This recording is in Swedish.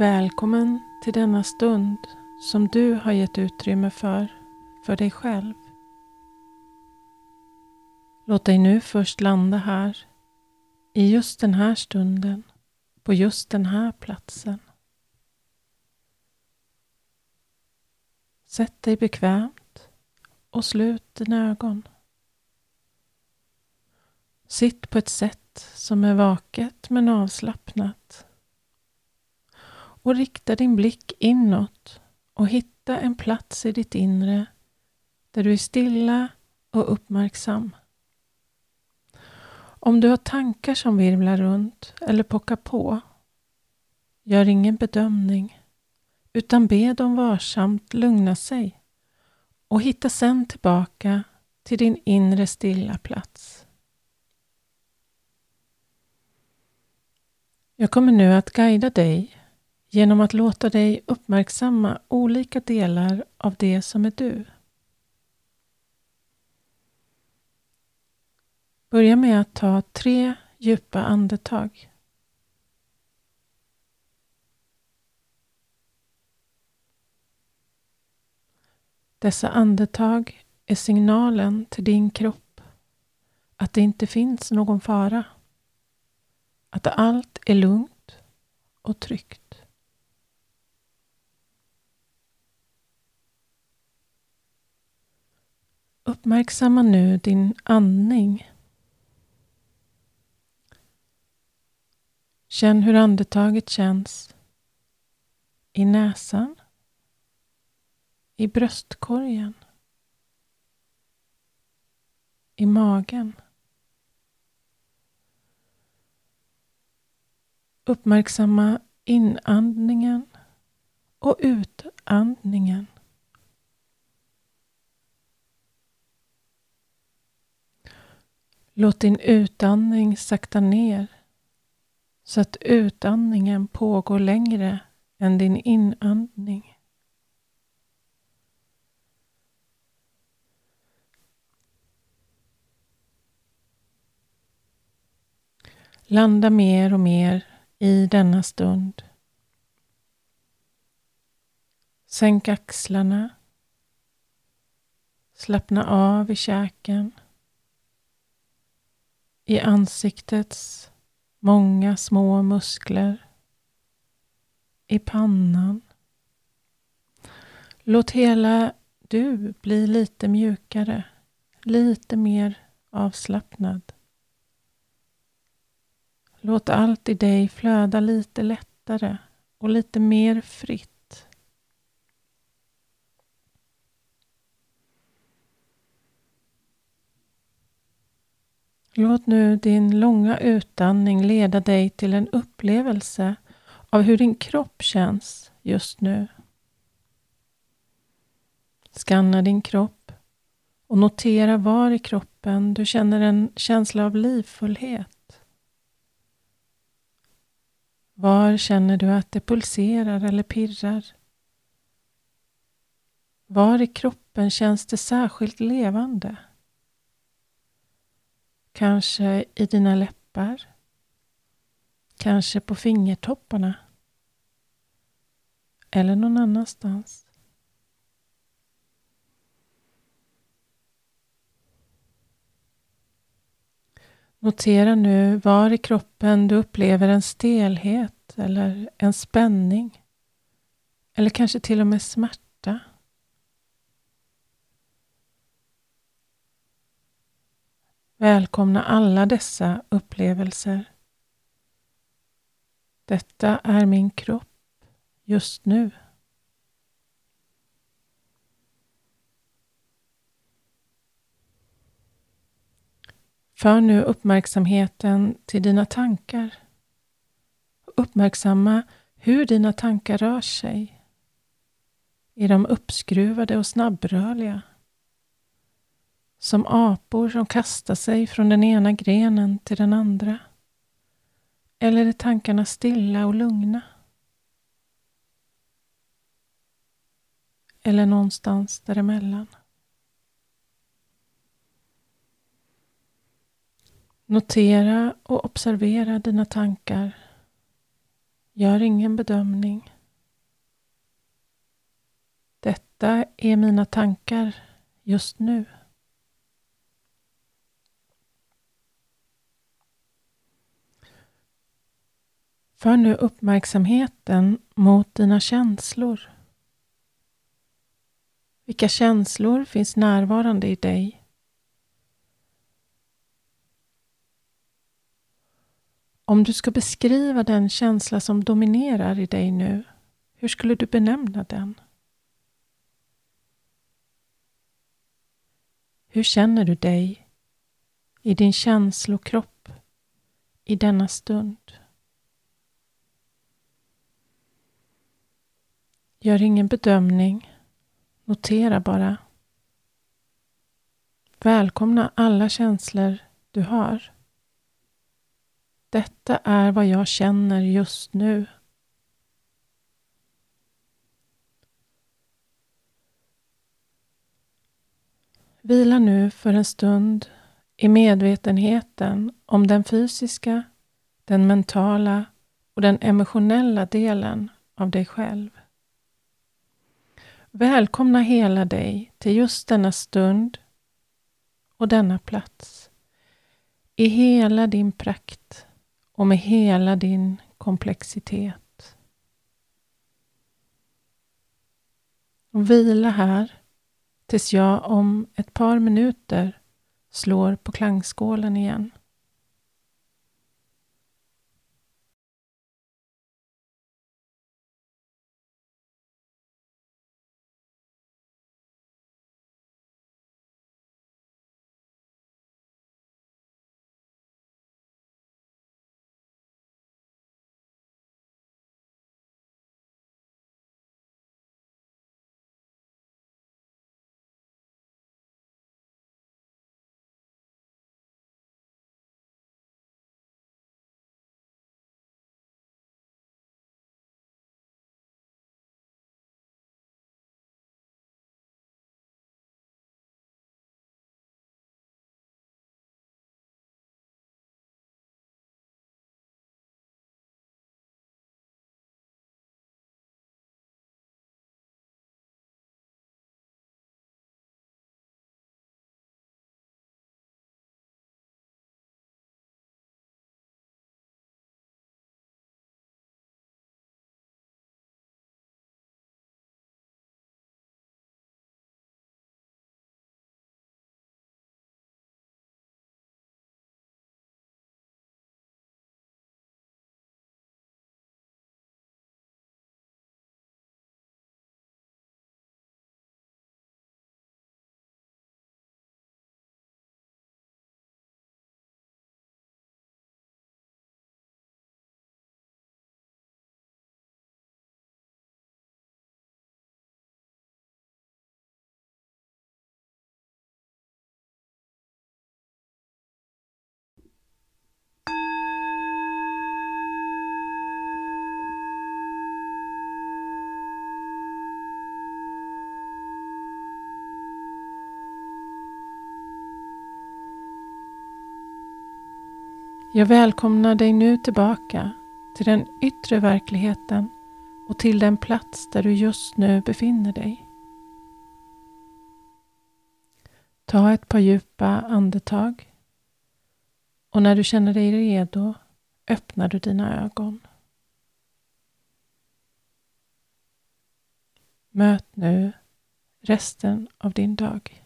Välkommen till denna stund som du har gett utrymme för, för dig själv. Låt dig nu först landa här, i just den här stunden, på just den här platsen. Sätt dig bekvämt och slut dina ögon. Sitt på ett sätt som är vaket men avslappnat. Och rikta din blick inåt och hitta en plats i ditt inre där du är stilla och uppmärksam. Om du har tankar som virvlar runt eller pockar på, gör ingen bedömning utan be dem varsamt lugna sig och hitta sen tillbaka till din inre stilla plats. Jag kommer nu att guida dig genom att låta dig uppmärksamma olika delar av det som är du. Börja med att ta tre djupa andetag. Dessa andetag är signalen till din kropp att det inte finns någon fara. Att allt är lugnt och tryggt. Uppmärksamma nu din andning. Känn hur andetaget känns i näsan, i bröstkorgen, i magen. Uppmärksamma inandningen och utandningen. Låt din utandning sakta ner så att utandningen pågår längre än din inandning. Landa mer och mer i denna stund. Sänk axlarna. Slappna av i käken i ansiktets många små muskler. I pannan. Låt hela du bli lite mjukare, lite mer avslappnad. Låt allt i dig flöda lite lättare och lite mer fritt. Låt nu din långa utandning leda dig till en upplevelse av hur din kropp känns just nu. Skanna din kropp och notera var i kroppen du känner en känsla av livfullhet. Var känner du att det pulserar eller pirrar? Var i kroppen känns det särskilt levande? Kanske i dina läppar. Kanske på fingertopparna. Eller någon annanstans. Notera nu var i kroppen du upplever en stelhet eller en spänning. Eller kanske till och med smärta. Välkomna alla dessa upplevelser. Detta är min kropp just nu. För nu uppmärksamheten till dina tankar. Uppmärksamma hur dina tankar rör sig. Är de uppskruvade och snabbrörliga? Som apor som kastar sig från den ena grenen till den andra. Eller är tankarna stilla och lugna? Eller någonstans däremellan? Notera och observera dina tankar. Gör ingen bedömning. Detta är mina tankar just nu. För nu uppmärksamheten mot dina känslor. Vilka känslor finns närvarande i dig? Om du ska beskriva den känsla som dominerar i dig nu, hur skulle du benämna den? Hur känner du dig i din känslokropp i denna stund? Gör ingen bedömning. Notera bara. Välkomna alla känslor du har. Detta är vad jag känner just nu. Vila nu för en stund i medvetenheten om den fysiska, den mentala och den emotionella delen av dig själv. Välkomna hela dig till just denna stund och denna plats. I hela din prakt och med hela din komplexitet. Och vila här tills jag om ett par minuter slår på klangskålen igen. Jag välkomnar dig nu tillbaka till den yttre verkligheten och till den plats där du just nu befinner dig. Ta ett par djupa andetag och när du känner dig redo öppnar du dina ögon. Möt nu resten av din dag.